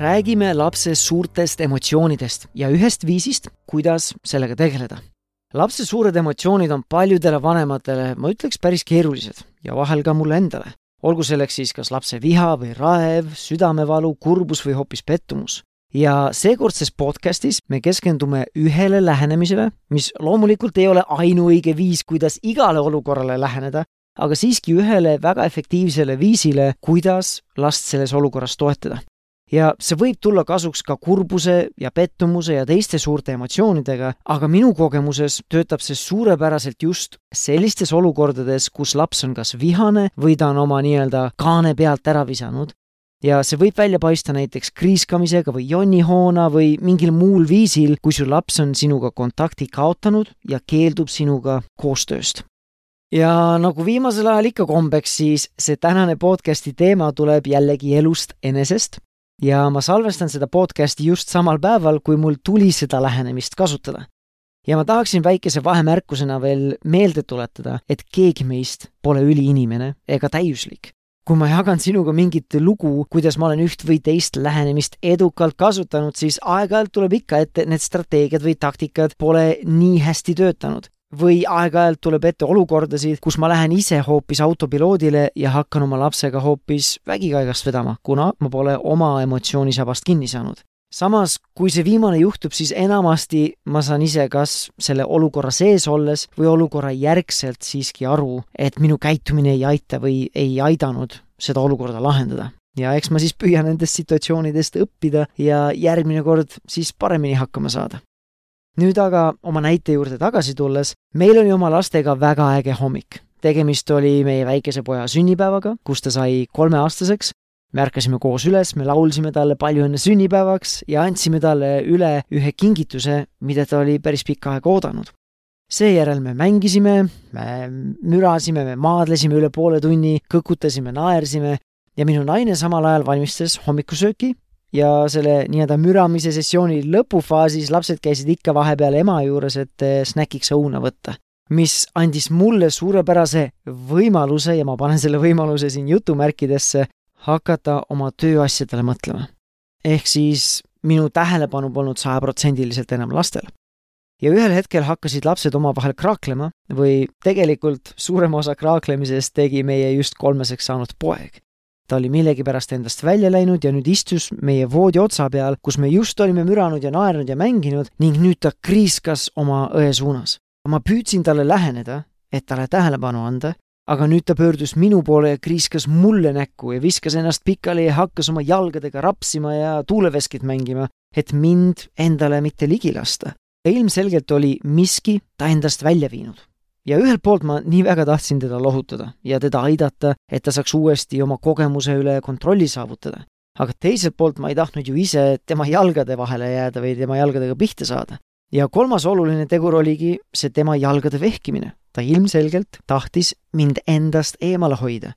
räägime lapse suurtest emotsioonidest ja ühest viisist, kuidas sellega tegeleda. lapse suured emotsioonid on paljudele vanematele, ma ütleks, päris keerulised ja vahel ka mulle endale. olgu selleks siis kas lapse viha või raev, südamevalu, kurbus või hoopis pettumus. ja seekordses podcastis me keskendume ühele lähenemisele, mis loomulikult ei ole ainuõige viis, kuidas igale olukorrale läheneda, aga siiski ühele väga efektiivsele viisile, kuidas last selles olukorras toetada ja see võib tulla kasuks ka kurbuse ja pettumuse ja teiste suurte emotsioonidega, aga minu kogemuses töötab see suurepäraselt just sellistes olukordades, kus laps on kas vihane või ta on oma nii-öelda kaane pealt ära visanud. Ja see võib välja paista näiteks kriiskamisega või jonnihoona või mingil muul viisil, kui su laps on sinuga kontakti kaotanud ja keeldub sinuga koostööst. Ja nagu viimasel ajal ikka kombeks, siis see tänane podcasti teema tuleb jällegi elust enesest ja ma salvestan seda podcasti just samal päeval, kui mul tuli seda lähenemist kasutada. ja ma tahaksin väikese vahemärkusena veel meelde tuletada, et keegi meist pole üliinimene ega täiuslik. kui ma jagan sinuga mingit lugu, kuidas ma olen üht või teist lähenemist edukalt kasutanud, siis aeg-ajalt tuleb ikka ette, et need strateegiad või taktikad pole nii hästi töötanud või aeg-ajalt tuleb ette olukordasid, kus ma lähen ise hoopis autopiloodile ja hakkan oma lapsega hoopis vägikaigast vedama, kuna ma pole oma emotsioonisabast kinni saanud. samas, kui see viimane juhtub, siis enamasti ma saan ise kas selle olukorra sees olles või olukorra järgselt siiski aru, et minu käitumine ei aita või ei aidanud seda olukorda lahendada ja eks ma siis püüan nendest situatsioonidest õppida ja järgmine kord siis paremini hakkama saada nüüd aga oma näite juurde tagasi tulles, meil oli oma lastega väga äge hommik. tegemist oli meie väikese poja sünnipäevaga, kus ta sai kolmeaastaseks. me ärkasime koos üles, me laulsime talle palju õnne sünnipäevaks ja andsime talle üle ühe kingituse, mida ta oli päris pikka aega oodanud. seejärel me mängisime, me mürasime, me maadlesime üle poole tunni, kõkutasime, naersime ja minu naine samal ajal valmistas hommikusööki ja selle nii-öelda müramise sessiooni lõpufaasis lapsed käisid ikka vahepeal ema juures, et eh, snäkiks õuna võtta. mis andis mulle suurepärase võimaluse ja ma panen selle võimaluse siin jutumärkidesse, hakata oma tööasjadele mõtlema. ehk siis minu tähelepanu polnud sajaprotsendiliselt enam lastel. ja ühel hetkel hakkasid lapsed omavahel kraaklema või tegelikult suurema osa kraaklemisest tegi meie just kolmeseks saanud poeg ta oli millegipärast endast välja läinud ja nüüd istus meie voodi otsa peal, kus me just olime müranud ja naernud ja mänginud ning nüüd ta kriiskas oma õe suunas. ma püüdsin talle läheneda, et talle tähelepanu anda, aga nüüd ta pöördus minu poole ja kriiskas mulle näkku ja viskas ennast pikali ja hakkas oma jalgadega rapsima ja tuuleveskit mängima, et mind endale mitte ligi lasta. ilmselgelt oli miski ta endast välja viinud ja ühelt poolt ma nii väga tahtsin teda lohutada ja teda aidata, et ta saaks uuesti oma kogemuse üle kontrolli saavutada. aga teiselt poolt ma ei tahtnud ju ise tema jalgade vahele jääda või tema jalgadega pihta saada. ja kolmas oluline tegur oligi see tema jalgade vehkimine. ta ilmselgelt tahtis mind endast eemale hoida.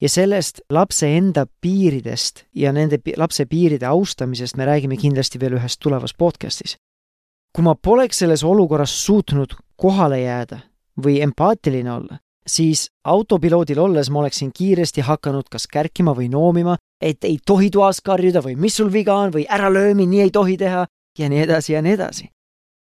ja sellest lapse enda piiridest ja nende lapse piiride austamisest me räägime kindlasti veel ühes tulevas podcastis. kui ma poleks selles olukorras suutnud kohale jääda või empaatiline olla, siis autopiloodil olles ma oleksin kiiresti hakanud kas kärkima või noomima, et ei tohi toas karjuda või mis sul viga on või ära löö mind, nii ei tohi teha ja nii edasi ja nii edasi.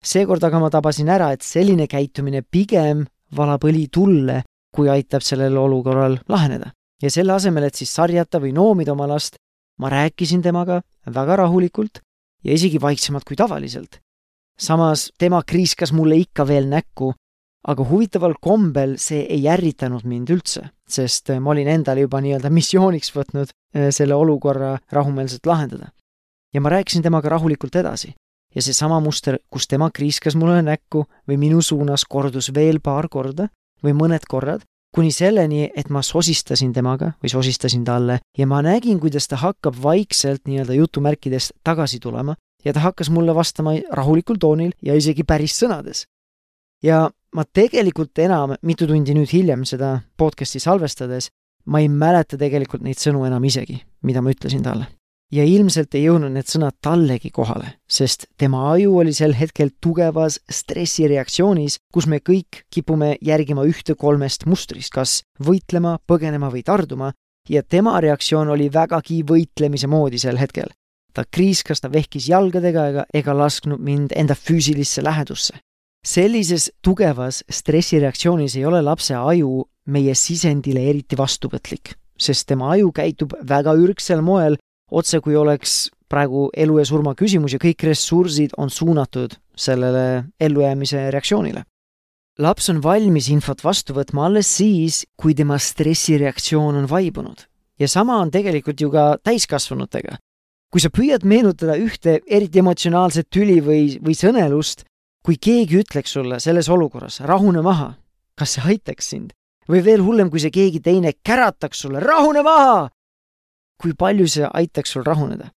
seekord aga ma tabasin ära, et selline käitumine pigem valab õli tulle, kui aitab sellel olukorral laheneda. ja selle asemel, et siis sarjata või noomida oma last, ma rääkisin temaga väga rahulikult ja isegi vaiksemalt kui tavaliselt. samas tema kriiskas mulle ikka veel näkku aga huvitaval kombel see ei ärritanud mind üldse, sest ma olin endale juba nii-öelda missiooniks võtnud eh, selle olukorra rahumeelselt lahendada. ja ma rääkisin temaga rahulikult edasi. ja seesama muster, kus tema kriiskas mulle näkku või minu suunas, kordus veel paar korda või mõned korrad, kuni selleni, et ma sosistasin temaga või sosistasin talle ja ma nägin, kuidas ta hakkab vaikselt nii-öelda jutumärkides tagasi tulema ja ta hakkas mulle vastama rahulikul toonil ja isegi päris sõnades. ja ma tegelikult enam, mitu tundi nüüd hiljem seda podcast'i salvestades, ma ei mäleta tegelikult neid sõnu enam isegi, mida ma ütlesin talle. ja ilmselt ei jõudnud need sõnad tallegi kohale, sest tema aju oli sel hetkel tugevas stressireaktsioonis, kus me kõik kipume järgima ühte kolmest mustrist, kas võitlema, põgenema või tarduma, ja tema reaktsioon oli vägagi võitlemise moodi sel hetkel. ta kriiskas, ta vehkis jalgadega ega, ega lasknud mind enda füüsilisse lähedusse. Sellises tugevas stressireaktsioonis ei ole lapse aju meie sisendile eriti vastuvõtlik, sest tema aju käitub väga ürgsel moel, otse kui oleks praegu elu ja surma küsimus ja kõik ressursid on suunatud sellele ellujäämise reaktsioonile laps on valmis infot vastu võtma alles siis, kui tema stressireaktsioon on vaibunud. ja sama on tegelikult ju ka täiskasvanutega. kui sa püüad meenutada ühte eriti emotsionaalset tüli või, või sõnelust, kui keegi ütleks sulle selles olukorras rahune maha, kas see aitaks sind? või veel hullem, kui see keegi teine kärataks sulle rahune maha! kui palju see aitaks sul rahuneda?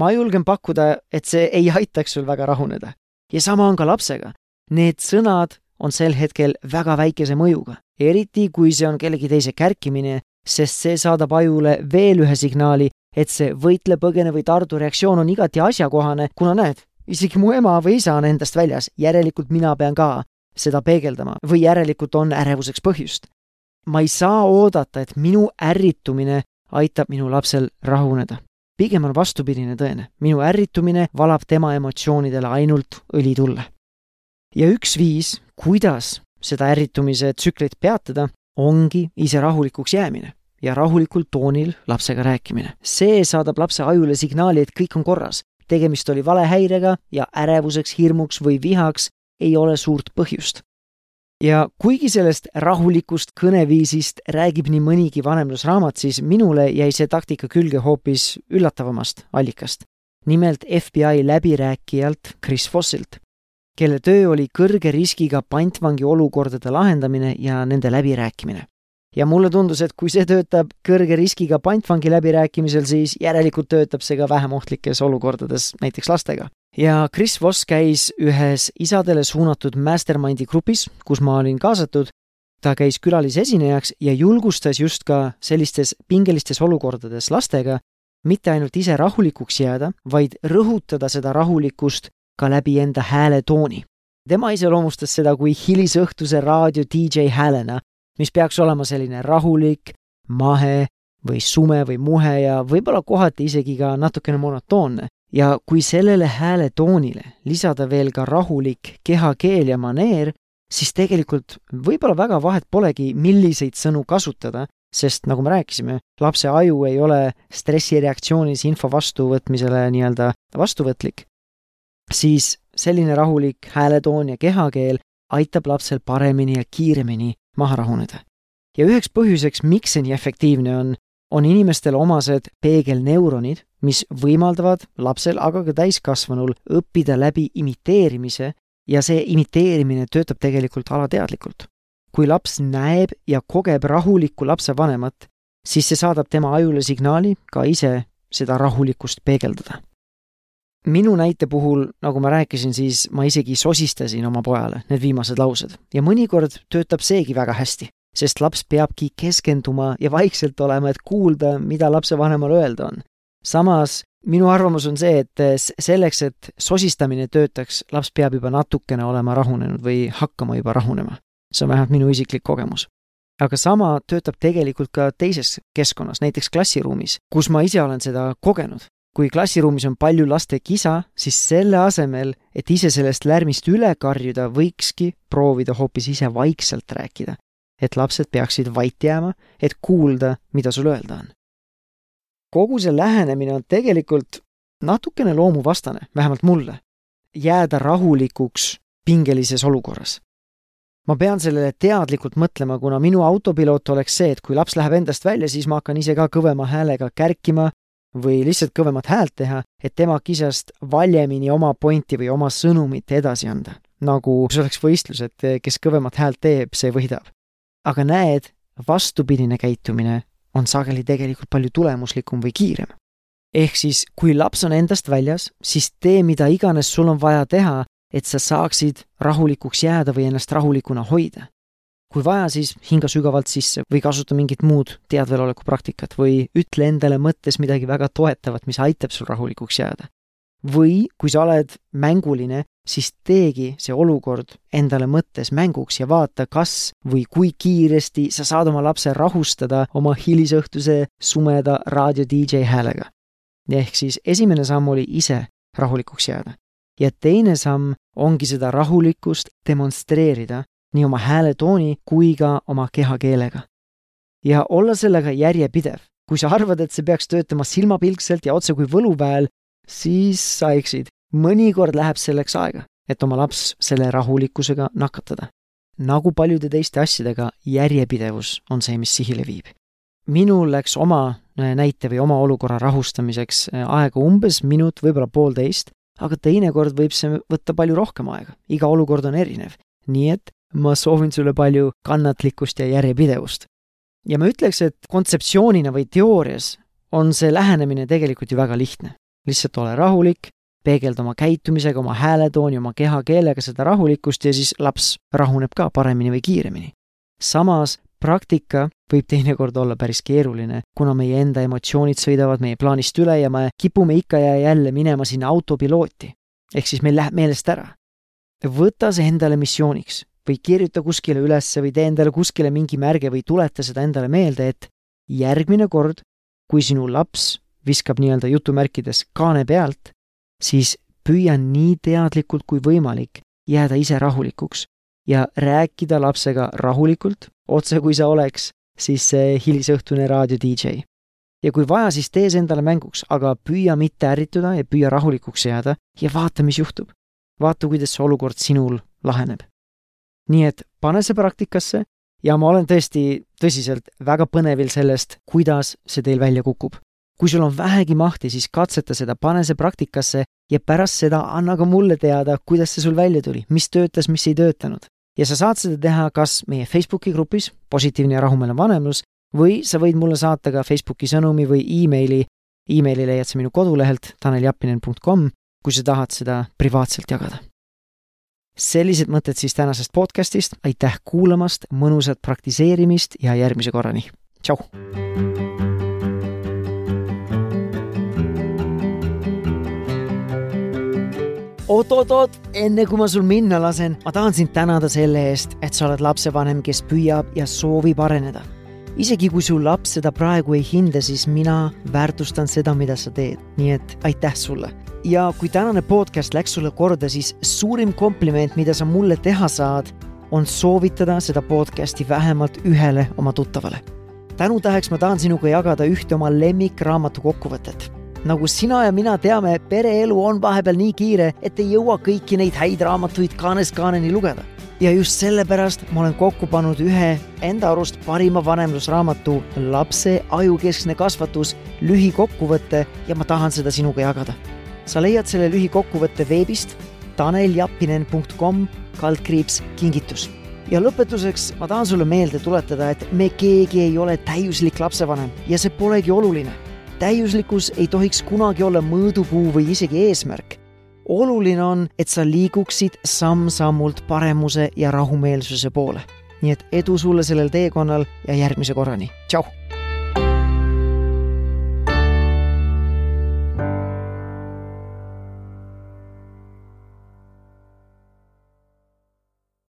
ma julgen pakkuda, et see ei aitaks sul väga rahuneda. ja sama on ka lapsega. Need sõnad on sel hetkel väga väikese mõjuga, eriti kui see on kellegi teise kärkimine, sest see saadab ajule veel ühe signaali, et see võitle, põgene või tardu reaktsioon on igati asjakohane, kuna näed, isegi mu ema või isa on endast väljas, järelikult mina pean ka seda peegeldama või järelikult on ärevuseks põhjust. ma ei saa oodata, et minu ärritumine aitab minu lapsel rahuneda. pigem on vastupidine tõene, minu ärritumine valab tema emotsioonidele ainult õli tulle. ja üks viis, kuidas seda ärritumise tsüklit peatada, ongi ise rahulikuks jäämine ja rahulikul toonil lapsega rääkimine. see saadab lapse ajule signaali, et kõik on korras. Tegemist oli valehäirega ja ärevuseks, hirmuks või vihaks ei ole suurt põhjust. ja kuigi sellest rahulikust kõneviisist räägib nii mõnigi vanemlusraamat, siis minule jäi see taktika külge hoopis üllatavamast allikast. nimelt FBI läbirääkijalt Chris Fossilt kelle töö oli kõrge riskiga pantvangi olukordade lahendamine ja nende läbirääkimine. Ja mulle tundus, et kui see töötab kõrge riskiga pantvangi läbirääkimisel, siis järelikult töötab see ka vähem ohtlikes olukordades, näiteks lastega. ja Chris Voss käis ühes isadele suunatud mastermind'i grupis, kus ma olin kaasatud, ta käis külalisesinejaks ja julgustas just ka sellistes pingelistes olukordades lastega mitte ainult ise rahulikuks jääda, vaid rõhutada seda rahulikkust ka läbi enda hääletooni. tema iseloomustas seda kui hilisõhtuse raadio DJ häälena, mis peaks olema selline rahulik, mahe või sume või muhe ja võib-olla kohati isegi ka natukene monotoonne. ja kui sellele hääletoonile lisada veel ka rahulik kehakeel ja maneer, siis tegelikult võib-olla väga vahet polegi, milliseid sõnu kasutada, sest nagu me rääkisime, lapse aju ei ole stressireaktsioonis info vastuvõtmisele nii-öelda vastuvõtlik siis selline rahulik hääletoon ja kehakeel aitab lapsel paremini ja kiiremini maha rahuneda. ja üheks põhjuseks, miks see nii efektiivne on, on inimestele omased peegelneuronid, mis võimaldavad lapsel, aga ka täiskasvanul õppida läbi imiteerimise ja see imiteerimine töötab tegelikult alateadlikult. kui laps näeb ja kogeb rahulikku lapsevanemat, siis see saadab tema ajule signaali ka ise seda rahulikkust peegeldada minu näite puhul, nagu ma rääkisin, siis ma isegi sosistasin oma pojale need viimased laused ja mõnikord töötab seegi väga hästi, sest laps peabki keskenduma ja vaikselt olema, et kuulda, mida lapsevanemal öelda on. samas minu arvamus on see, et selleks, et sosistamine töötaks, laps peab juba natukene olema rahunenud või hakkama juba rahunema. see on vähemalt minu isiklik kogemus aga sama töötab tegelikult ka teises keskkonnas, näiteks klassiruumis, kus ma ise olen seda kogenud kui klassiruumis on palju laste kisa, siis selle asemel, et ise sellest lärmist üle karjuda, võikski proovida hoopis ise vaikselt rääkida. et lapsed peaksid vait jääma, et kuulda, mida sul öelda on. kogu see lähenemine on tegelikult natukene loomuvastane, vähemalt mulle. jääda rahulikuks pingelises olukorras. ma pean sellele teadlikult mõtlema, kuna minu autopiloot oleks see, et kui laps läheb endast välja, siis ma hakkan ise ka kõvema häälega kärkima või lihtsalt kõvemat häält teha, et tema kisast valjemini oma pointi või oma sõnumit edasi anda. nagu see oleks võistlus, et kes kõvemat häält teeb, see võidab. aga näed, vastupidine käitumine on sageli tegelikult palju tulemuslikum või kiirem. ehk siis, kui laps on endast väljas, siis tee mida iganes sul on vaja teha, et sa saaksid rahulikuks jääda või ennast rahulikuna hoida. Kui vaja, siis hinga sügavalt sisse või kasuta mingit muud teadveloleku praktikat või ütle endale mõttes midagi väga toetavat, mis aitab sul rahulikuks jääda. või kui sa oled mänguline, siis teegi see olukord endale mõttes mänguks ja vaata, kas või kui kiiresti sa saad oma lapse rahustada oma hilisõhtuse sumeda raadio DJ häälega. ehk siis esimene samm oli ise rahulikuks jääda ja teine samm ongi seda rahulikkust demonstreerida nii oma hääletooni kui ka oma kehakeelega. ja olla sellega järjepidev. kui sa arvad, et see peaks töötama silmapilkselt ja otse kui võluväel, siis sa eksid. mõnikord läheb selleks aega, et oma laps selle rahulikkusega nakatada. nagu paljude teiste asjadega, järjepidevus on see, mis sihile viib. minul läks oma näite või oma olukorra rahustamiseks aega umbes minut, võib-olla poolteist aga teinekord võib see võtta palju rohkem aega, iga olukord on erinev. nii et ma soovin sulle palju kannatlikkust ja järjepidevust. ja ma ütleks, et kontseptsioonina või teoorias on see lähenemine tegelikult ju väga lihtne. lihtsalt ole rahulik, peegelda oma käitumisega, oma hääletooni, oma kehakeelega seda rahulikkust ja siis laps rahuneb ka paremini või kiiremini. samas praktika võib teinekord olla päris keeruline, kuna meie enda emotsioonid sõidavad meie plaanist üle ja me kipume ikka ja jälle minema sinna autopilooti. ehk siis meil läheb meelest ära. võta see endale missiooniks või kirjuta kuskile ülesse või tee endale kuskile mingi märge või tuleta seda endale meelde, et järgmine kord, kui sinu laps viskab nii-öelda jutumärkides kaane pealt, siis püüa nii teadlikult kui võimalik jääda ise rahulikuks ja rääkida lapsega rahulikult, otse kui sa oleks siis see hilisõhtune raadio DJ. ja kui vaja, siis tee see endale mänguks, aga püüa mitte ärrituda ja püüa rahulikuks jääda ja vaata, mis juhtub. vaata, kuidas see olukord sinul laheneb. Nii et pane see praktikasse ja ma olen tõesti tõsiselt väga põnevil sellest, kuidas see teil välja kukub. kui sul on vähegi mahti, siis katseta seda, pane see praktikasse ja pärast seda anna ka mulle teada, kuidas see sul välja tuli, mis töötas, mis ei töötanud ja sa saad seda teha kas meie Facebooki grupis Positiivne ja rahumeelne vanemlus või sa võid mulle saata ka Facebooki sõnumi või emaili. emaili leiad sa minu kodulehelt taneljappinen.com, kui sa tahad seda privaatselt jagada. Sellised mõtted siis tänasest podcastist, aitäh kuulamast, mõnusat praktiseerimist ja järgmise korrani, tšau! oot-oot-oot, enne kui ma sul minna lasen, ma tahan sind tänada selle eest, et sa oled lapsevanem, kes püüab ja soovib areneda. isegi kui su laps seda praegu ei hinda, siis mina väärtustan seda, mida sa teed, nii et aitäh sulle. Ja kui tänane podcast läks sulle korda, siis suurim kompliment, mida sa mulle teha saad, on soovitada seda podcasti vähemalt ühele oma tuttavale. tänutäheks ma tahan sinuga jagada ühte oma lemmikraamatu kokkuvõtet nagu sina ja mina teame, pereelu on vahepeal nii kiire, et ei jõua kõiki neid häid raamatuid kaanest kaaneni lugeda. ja just sellepärast ma olen kokku pannud ühe enda arust parima vanemlusraamatu Lapse ajukeskne kasvatus lühikokkuvõte ja ma tahan seda sinuga jagada. Sa leiad selle lühikokkuvõtte veebist taneljappinen.com kaldkriips kingitus ja lõpetuseks ma tahan sulle meelde tuletada, et me keegi ei ole täiuslik lapsevanem ja see polegi oluline täiuslikkus ei tohiks kunagi olla mõõdupuu või isegi eesmärk. oluline on, et sa liiguksid samm-sammult paremuse ja rahumeelsuse poole. nii et edu sulle sellel teekonnal ja järgmise korrani, tšau!